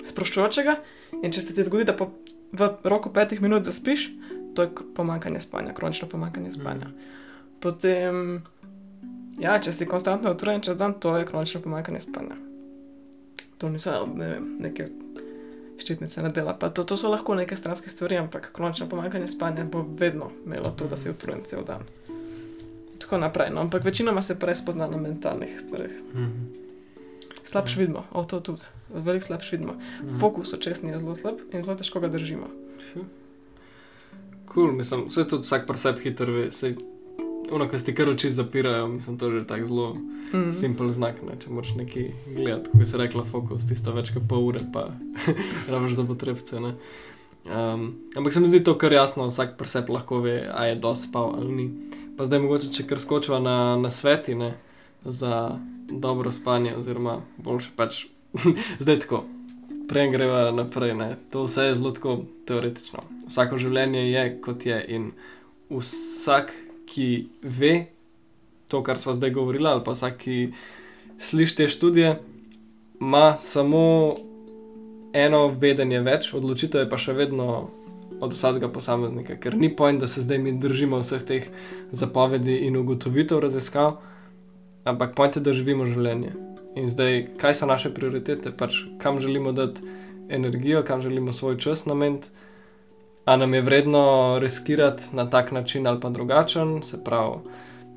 sproščujočega. In če se ti zgodi, da po, v roku petih minut zaspiš, to je pomanjkanje spanja, kronično pomanjkanje spanja. Potem, ja, če si konstantno utrujen čez dan, to je kronično pomanjkanje spanja. To niso ne vem, neke ščitnice na dela, pa to, to so lahko neke stranske stvari, ampak kronično pomanjkanje spanja bo vedno imelo to, da si utrujen cel dan. Tako naprej, no, ampak večinoma se prej spozna na mentalnih stvareh. Mhm. Slabše vidimo, o to tudi, veliko slabše vidimo. Mhm. Fokus očesni je zelo slab in zelo težko ga držimo. Cool, mislim, vse to vsak pri sebi hitro ve. Sej, ono, ko si ti kar oči zapirajo, mislim, to je že tako zelo Mm. simpel znak, ne? če moraš nekaj gledati, kot si rekla, fokus, tisto več kot pol ure, pa rabiš za potrebce. Ne? Um, ampak se mi zdi to kar jasno, vsak pri sebi lahko ve, a je dosti spal ali ni. Pa zdaj mogoče, če kar skočiva na, na sveti ne? za dobro spanje, oziroma boljše pač zdaj tako. Prej greva naprej, ne? to vse je zelo teoretično. Vsako življenje je kot je in vsak, ki ve to, kar smo zdaj govorili, ali pa vsak, ki sliši te študije, ima samo eno vedenje več, odločitev je pa še vedno od vsakega posameznika, ker ni pojem, da se zdaj mi držimo vseh teh zapovedi in ugotovitev raziskav, ampak pojem je, da živimo življenje. In zdaj, kaj so naše prioritete, pač kam želimo dati energijo, kam želimo svoj čas nameniti. A nam je vredno riskirati na tak način ali pa drugačen, se pravi,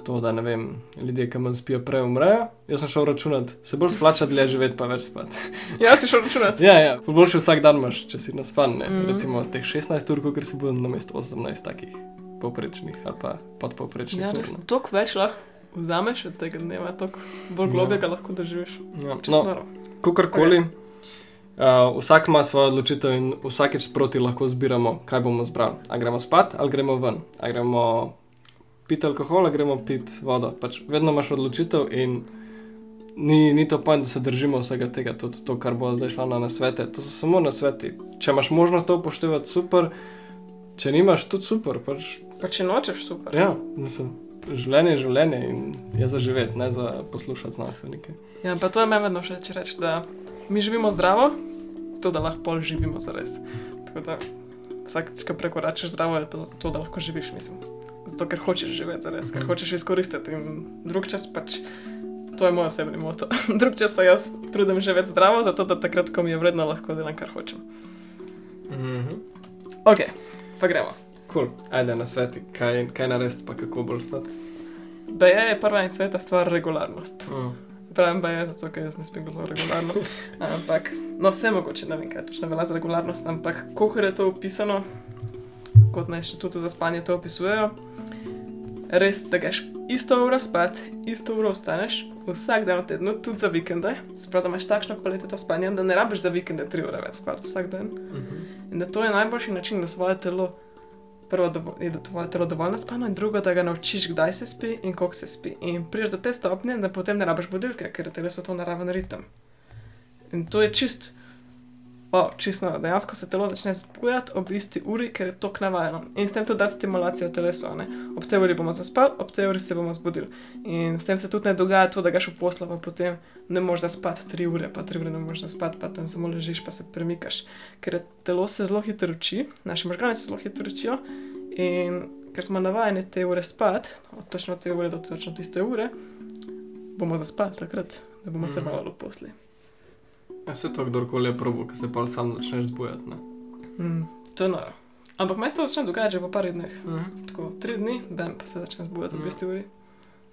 to, da ne vem, ljudje, ki manj spijo, prej umrejo. Jaz sem šel računati, se bolj splača dlje živeti, pa več spati. Ja, si šel računati. ja, ja, boljši vsak dan imaš, če si naspan, ne. Mm. Recimo teh 16 ur, ker si bil na mestu 18 takih poprečnih ali pa podpoprečnih. Ja, res toliko več lahko vzameš od tega dneva, toliko bolj Ja. globjega lahko doživiš. Ja, Čisto no. Kakorkoli. Uh, vsak ima svojo odločitev in vsakeč sproti lahko zbiramo, kaj bomo zbrali. A gremo spat ali gremo ven, a gremo piti alkohol ali gremo piti vodo. Pač vedno imaš odločitev in ni, ni to pojem, da se držimo vsega tega, tudi to, kar bo zdaj šlo na nasvete. To so samo nasveti. Če imaš možnost to upoštevati, super, če nimaš, tudi super. Pač, Pa če nočeš, super. ja, mislim, življenje je življenje in je za živeti, ne za poslušati znanstvenike. Ja, pa to je meni vedno všeč reči, da mi živimo zdravo, zato da lahko pol živimo zares. Tako da vsakeč, ko prekoračiš zdravo, je to zato, da lahko živiš, mislim. Zato, ker hočeš živeti zares, ker Mhm. hočeš izkoristiti. In drug čas pač, to je moj osebni moto. drug čas se jaz trudim živeti zdravo, zato da takrat, ko mi je vredno, lahko delam, kar hočem. Mhm. Ok, pa gremo. Cool. Ajde na sveti, kaj, kaj narediti, pa kako bolj spati. BE je prva in sveta stvar regularnost. Mm. Pravim BE, zato ker jaz ne spim zelo regularno. Ampak, no, vse mogoče, ne vem, kaj točno velja za regularnost, ampak koliko je to opisano, kot na inštitutu za spanje to opisujejo, res, da greš isto uro spat, isto uro ostaneš, vsak dan v tednu, tudi za vikende. Sprav, da imaš takšno kvaliteto spanja, da ne rabiš za vikende tri ure več spati vsak dan. Mhm. In da to je najboljši način, da svoje telo, prvo, dovo, je, da tvoje telo dovolj naspano, in drugo, da ga naučiš, kdaj se spi in koliko se spi. In prideš do te stopnje, da potem ne rabiš budilke, ker je telesu to naraven ritem. In to je čist. O, čisto, dejansko se telo začne zbujati ob isti uri, ker je to navajeno. In s tem tudi da stimulacijo telesu. Ne? Ob tej uri bomo zaspali, ob tej uri se bomo zbudili. In s tem se tudi ne dogaja to, da ga še posla, pa potem ne moreš zaspati tri ure, pa tri ure ne moreš zaspati, pa tam samo ležiš, pa se premikaš. Ker telo se zelo hitro uči, naši možgani se zelo hitro učijo. In ker smo navajeni te ure spati, od točno te ure do točno tiste ure, bomo zaspali takrat, da bomo se Mhm. malo posli. Ja, se to kdorkoli je probo, ki se pa sam začneš zbujati. ne. Mm, to je noro. Ampak meni se to začne dogajati po parih dneh. Mhm. Tako tri dni, bam, pa se začne zbuditi ob Ja. isti uri.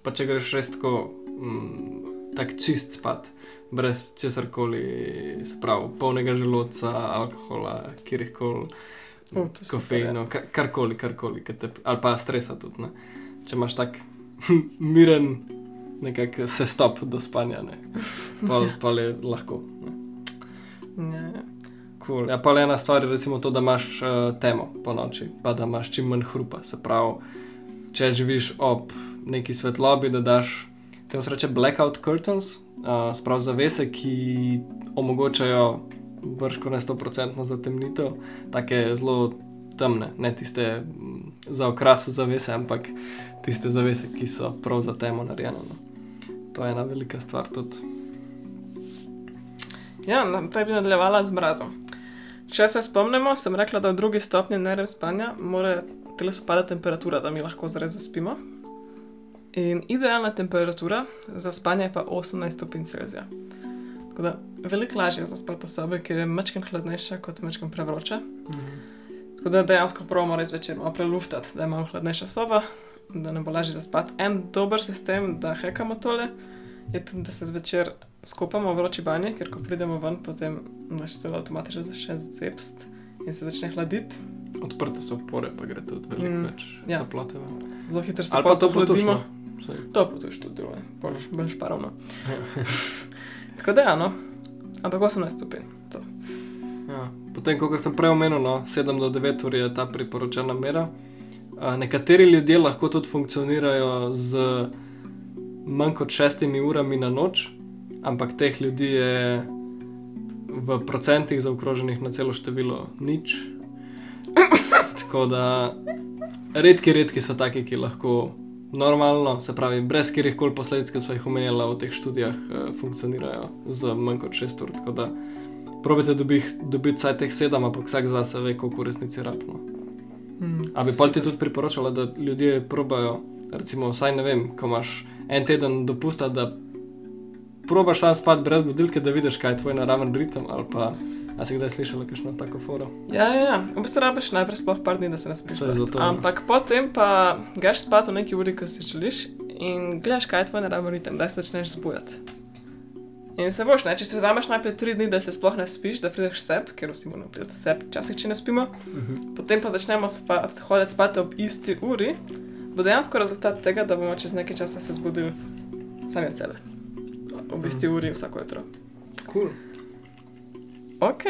Pa če greš res tako, mm, tako čist spat, brez česar koli, se pravi, polnega želodca, alkohola, kjerkoli, O, to je super, kofeino, ka- karkoli, karkoli, ki te, ali pa stresa tudi. Ne? Če imaš tak miren, nekako se stop do spanja, ne. pa, pa je lahko. Ne. Ja, ja. Cool. Ja, pa le ena stvar je recimo to, da imaš uh, temo po noči, pa da imaš čim manj hrupa. Se pravi, če živiš ob neki svetlobi, da daš tem se reče blackout curtains, uh, sprav zavese, ki omogočajo brško ne 100% zatemnitev, take zelo temne, ne tiste za okras zavese, ampak tiste zavese, ki so prav za temo narejene. No. To je ena velika stvar tudi. Ja naprej bi nadaljevala z mrazom. Če se spomnimo, sem rekla, da v drugi stopnji nerem spanja mora telesu padati temperatura, da mi lahko zares zaspimo. In idealna temperatura za spanje je pa 18 stopinj Celzija. Tako da veliko lažje je zaspati v sobi, ki je mečkim hladnejša kot mečkim prevroča. Tako da dejansko pravimo res večer malo preluftati, da je malo hladnejša soba, da ne bo lažje zaspati. En dober sistem, da hekamo tole, je tudi, da se zvečer skupamo vroči banji, ker ko pridemo ven, potem naš celo avtomatično začne zepst in se začne hladiti. Odprte so pore, pa gre tudi veliko Mm, več ja. toplote. ven. Zelo hitro se Ali pa to. Saj. To potuješ tudi deluje, boš bolj šparovno. Tako da, ja, no. Ampak 18 stopinj. To. Ja. Potem, kot sem prej omenil, no, 7 do 9 ur je ta priporočena mera. A, nekateri ljudje lahko tudi funkcionirajo z manj kot 6 urami na noč, ampak teh ljudi je v procentih zaokroženih na celo število nič. Tako da redki, redki so taki, ki lahko normalno, se pravi, brez katerih koli posledic, ki so jih omenjala v teh študijah, eh, funkcionirajo z manj kot 6 ur. Tako da probite dobiti dobit vsaj teh 7, ampak vsak zase ve, koliko v resnici rabno. Mm, A bi pa ti tudi priporočala, da ljudje probajo, recimo, vsaj ne vem, ko imaš en teden dopusta, da probaš sam spati brez budilke, da vidiš, kaj je tvoj naraven ritem, ali pa a si kdaj slišala kakšno tako foro. Ja, ja, ja. v bistvu rabiš najprej sploh par dni, da se ne spiš. Zato, ja. Ampak potem pa greš spat v neki uri, ko si želiš in gledaš, kaj je tvoj naravni ritem, da se začneš zbujati. In se boš, ne? če si vzameš najprej tri dni, da se sploh ne spiš, da prideš sep, ker vsi moramo priti sep, včasih, če ne spimo, Mhm. potem pa začnemo spat, hoditi spat ob isti uri, bo dejansko rezultat tega, da bomo čez nekaj časa se zbudili sami od sebe. Ob isti uri vsako jutro. Cool. Ok,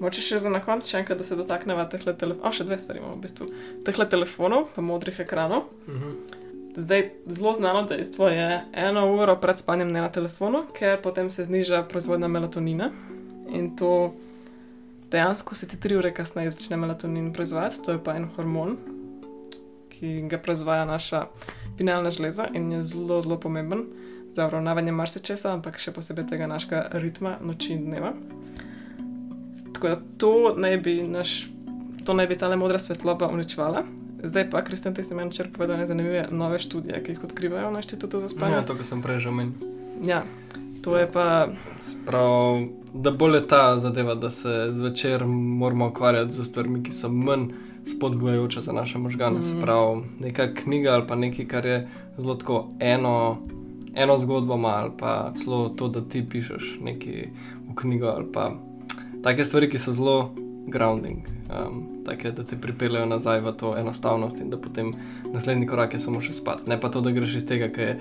moče še za na konec, še enkrat, da se dotaknemo teh telefonov. O, še dve stvari imamo v bistvu. Teh telefonov, pa modrih ekranov. Mhm. Zdaj, zelo znano dejstvo je, eno uro pred spanjem ne na telefonu, ker potem se zniža proizvodnja melatonina. In to dejansko se ti tri ure kasneje začne melatonin proizvajati, to je pa en hormon, ki ga proizvaja naša finalna žleza in je zelo, zelo pomemben za uravnavanje marsičesa, ampak še posebej tega našega ritma noči in dneva. Tako da to naj bi, naš, to naj bi ta modra svetloba uničevala. Zdaj pa, Kristjan, ti si meni včeraj povedal ne zanimive nove študije, ki jih odkrivajo na inštitutu za Ja, spanje. to, kar sem prej že omenil. Ja, to je pa, Prav, da bolj je ta zadeva, da se zvečer moramo ukvarjati z stvarmi, ki so manj spodbujajoče za naše možgane. Mhm. Mm. Prav, neka knjiga ali pa nekaj, kar je zelo tako eno, eno zgodbo ima, ali pa celo to, da ti pišeš nekaj v knjigo, ali pa take stvari, ki so zelo grounding, um, take, da te pripeljejo nazaj v to enostavnost in da potem naslednji korak je samo še spat. Ne pa to, da greš iz tega, ker je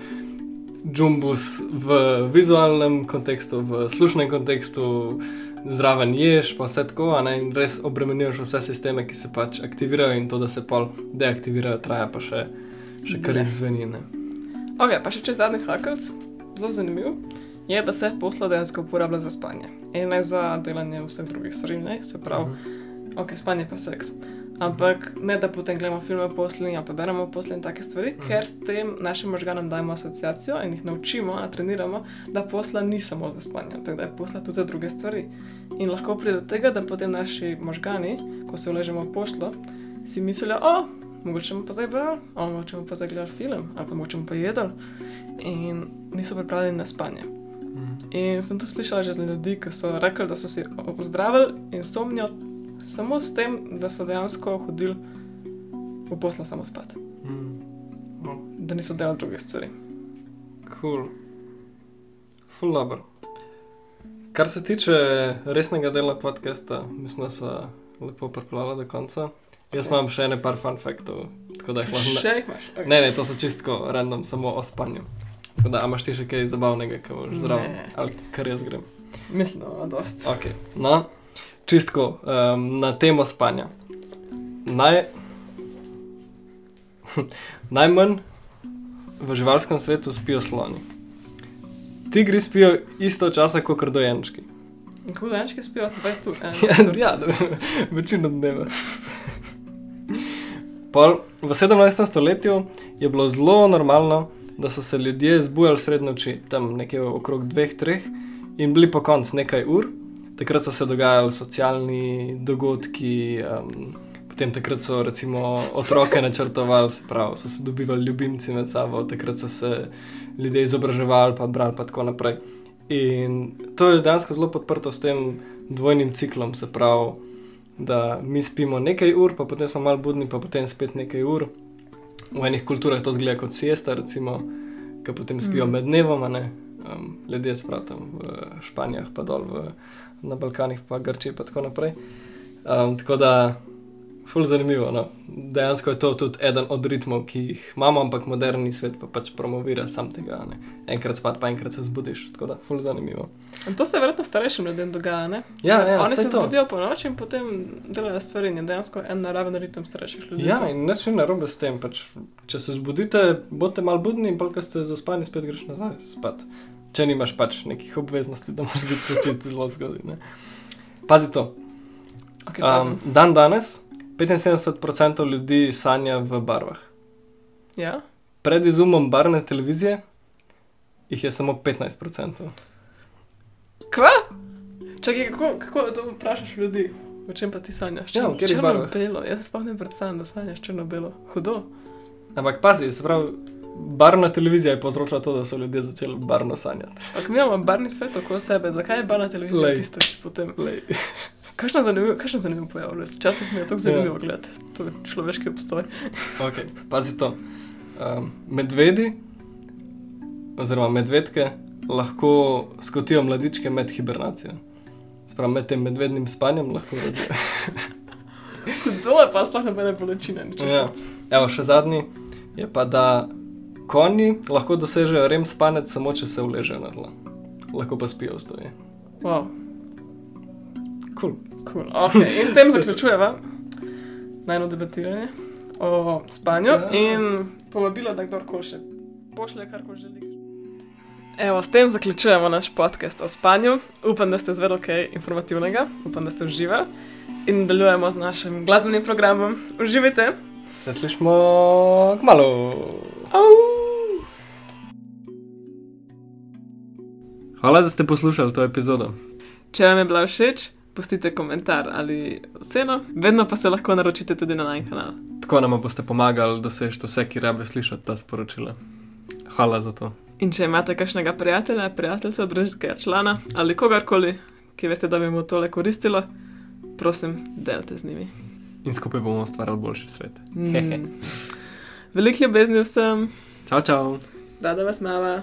džumbus v vizualnem kontekstu, v slušnem kontekstu, zraven ješ, pa vse tako, ne in res obremenjuješ vse sisteme, ki se pač aktivirajo in to, da se pol deaktivirajo, traja pa še, še kar Ne. izveni. Ne? Ok, pa še čez zadnji hakelc, zelo zanimiv, je, da se posla dejansko uporablja za spanje in ne za delanje vseh drugih stvari, ne? se pravi, Mhm. ok, spanje pa seks. Ampak ne da potem gledamo filme o posli ali pa beremo o posli in take stvari, Mhm. ker s tem našim možganom dajemo asociacijo in jih naučimo, natreniramo, da posla ni samo za spanje, ampak da je posla tudi za druge stvari. In lahko pride do tega, da potem naši možgani, ko se uležemo v pošlo, si mislijo, o, mogoče bomo pa zdaj brali, o, mogoče bomo pa zdaj gledali film, ali pa mogoče bomo pa jedli. In niso pripravljeni na spanje. Mhm. In sem tudi slišala že z ljudi, ki so rekli, da so si ozdravili insomnijo samo s tem, da so dejansko hodili v poslo samo spat, Mhm. No, da niso delali drugih stvari. Cool. Full dobro. Kar se tiče resnega dela podcasta, mislim, da so lepo pripravljali do konca. Jaz imam še ene par fun faktov, tako da jih lahko. Še jih imaš? Okay. Ne, ne, to so čistko random, samo o spanju. Tako da, imaš ti še kaj zabavnega, kaj boš zraven? Ali kar jaz grem. Mislim, da ima dost. Ok, no, čistko um, na temo spanja. Naj, najmanj v živalskem svetu spijo sloni. Tigri spijo isto časa kot dojenčki. In ko dojenčki spijo, 20 ur. Ja, ja, večino dneva. Pol, v 17. stoletju je bilo zelo normalno, da so se ljudje zbujali sred noči, tam nekje okrog 2-3 in bili po koncu nekaj ur. Takrat so se dogajali socialni dogodki, um, potem takrat so recimo otroke načrtovali, se pravi, so se dobivali ljubimci med sabo, takrat so se ljudje izobraževali, pa brali, pa tako naprej. In to je dejansko zelo podprto s tem dvojnim ciklom, se pravi, da mi spimo nekaj ur, pa potem smo malo budni, pa potem spet nekaj ur. V enih kulturah to zgleda kot siesta, recimo, ki potem spijo Mhm. med dnevom, ne um, ljudje spratam v Španijah, pa dol v, na Balkanih, pa Grčiji, pa tako naprej. Um, tako da, ful zanimivo. No. Dejansko je to tudi eden od ritmov, ki jih imamo, ampak moderni svet pa pač promovira sam tega. Ne. Enkrat spat, pa enkrat se zbudiš. Tako da, ful zanimivo. In to se verjetno starejšim ljudem dogaja, ne? Ja, ja, Oni se to. zbudijo po noči in potem delajo stvari in je dejansko en naraven ritem starejših ljudi. Ja, in nič ni narobe s tem. Pač, če se zbudite, bodite malo budni, in pa ko ste zaspani, spet greš nazaj spat. Če nimaš pač nekih obveznosti, da moraš biti spočit zelo zgodaj. ne. Pazi to. Okay, Um, dan danes 75% ljudi sanja v barvah. ja? Pred izumom barvne televizije jih je samo 15%. Kva? Čakaj, kako, kako to vprašaš ljudi? O čem pa ti sanjaš? Ja, barvah? Črno-belo. Jaz se spomnim predstavljam, da sanjaš črno-belo. Hudo. Ampak pazi, se pravi, barvna televizija je povzročila to, da so ljudje začeli barvno sanjati. Ampak mi imamo barni svet okoli sebe, zakaj je barna televizija Lej. tista, ki potem... Kakšno zanimivo, kakšno zanimivo pojav, res. Včasih mi je to Ja. zanimivo gledati. To je človeški obstoj. Okay, pazi to. Um, medvedi, oziroma medvedke, lahko skotijo mladičke med hibernacijo. Sprav med tem medvednim spanjem lahko rodijo. Hudo je pa sploh nobene bolečine. ja. Evo, še zadnji je pa, da konji lahko dosežejo rem spanec samo, če se uležejo na tla. Lahko pa spijo v stoji. Wow, Cool. cool. Okay. In s tem zaključujeva najno debatiranje o spanju Ja. in povabilo, da kdorkoli še pošlje karkoli želi. Evo, s tem zaključujemo naš podcast o spanju. Upam, da ste izvedeli kaj informativnega, upam, da ste uživali in nadaljujemo z našim glasbenim programom. Uživajte! Se slišmo kmalo. Au! Hvala, da ste poslušali to epizodo. Če vam je bila všeč, pustite komentar ali oceno, vedno pa se lahko naročite tudi na naš kanal. Tako nam boste pomagali doseči vse, ki rabe slišati ta sporočila. Hvala za to. In če imate kakšnega prijatelja, prijateljca, družinskega člana ali kogarkoli, ki veste, da bi mu tole koristilo, prosim, delite z njimi. In skupaj bomo ustvarjali boljši svet. Mm. Veliko ljubezni vsem, Čau, čau. rada vas mava.